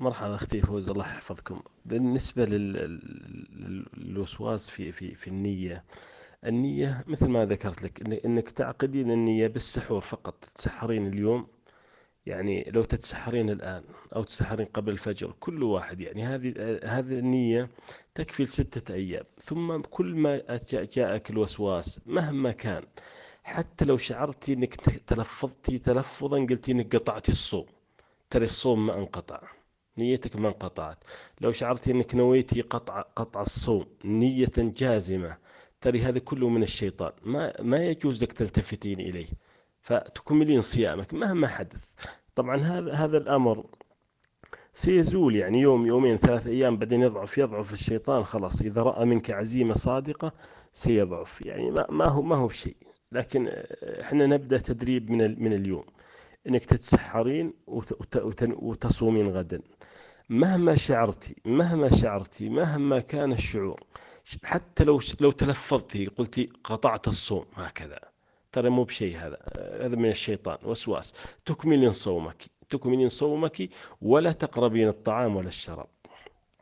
مرحبا أختي فوز الله يحفظكم. بالنسبة للوسواس في في في النية النية مثل ما ذكرت لك إنك تعقدين النية بالسحور فقط تتسحرين اليوم يعني لو تتسحرين الآن أو تتسحرين قبل الفجر كل واحد يعني هذه هذه النية تكفي لستة أيام. ثم كل ما جاء- جاءك الوسواس مهما كان حتى لو شعرتي إنك تلفظتي تلفظا قلتي إنك قطعتي الصوم ترى الصوم ما انقطع. نيتك ما انقطعت. لو شعرتي إنك نويتي قطع قطع الصوم نية جازمة ترى هذا كله من الشيطان. ما ما يجوز لك تلتفتين إليه. فتكملين صيامك مهما حدث. طبعا هذا هذا الأمر سيزول يعني يوم يومين ثلاث أيام بعدين يضعف يضعف الشيطان خلاص. إذا رأى منك عزيمة صادقة سيضعف. يعني ما ما هو ما هو بشيء. لكن إحنا نبدأ تدريب من من اليوم. إنك تتسحرين وت- وت- وت- وتصومين غدا. مهما شعرتي مهما شعرتي مهما كان الشعور حتى لو لو تلفظتي قلتي قطعت الصوم هكذا. ترى مو بشيء هذا هذا من الشيطان وسواس. تكملين صومك تكملين صومك ولا تقربين الطعام ولا الشراب.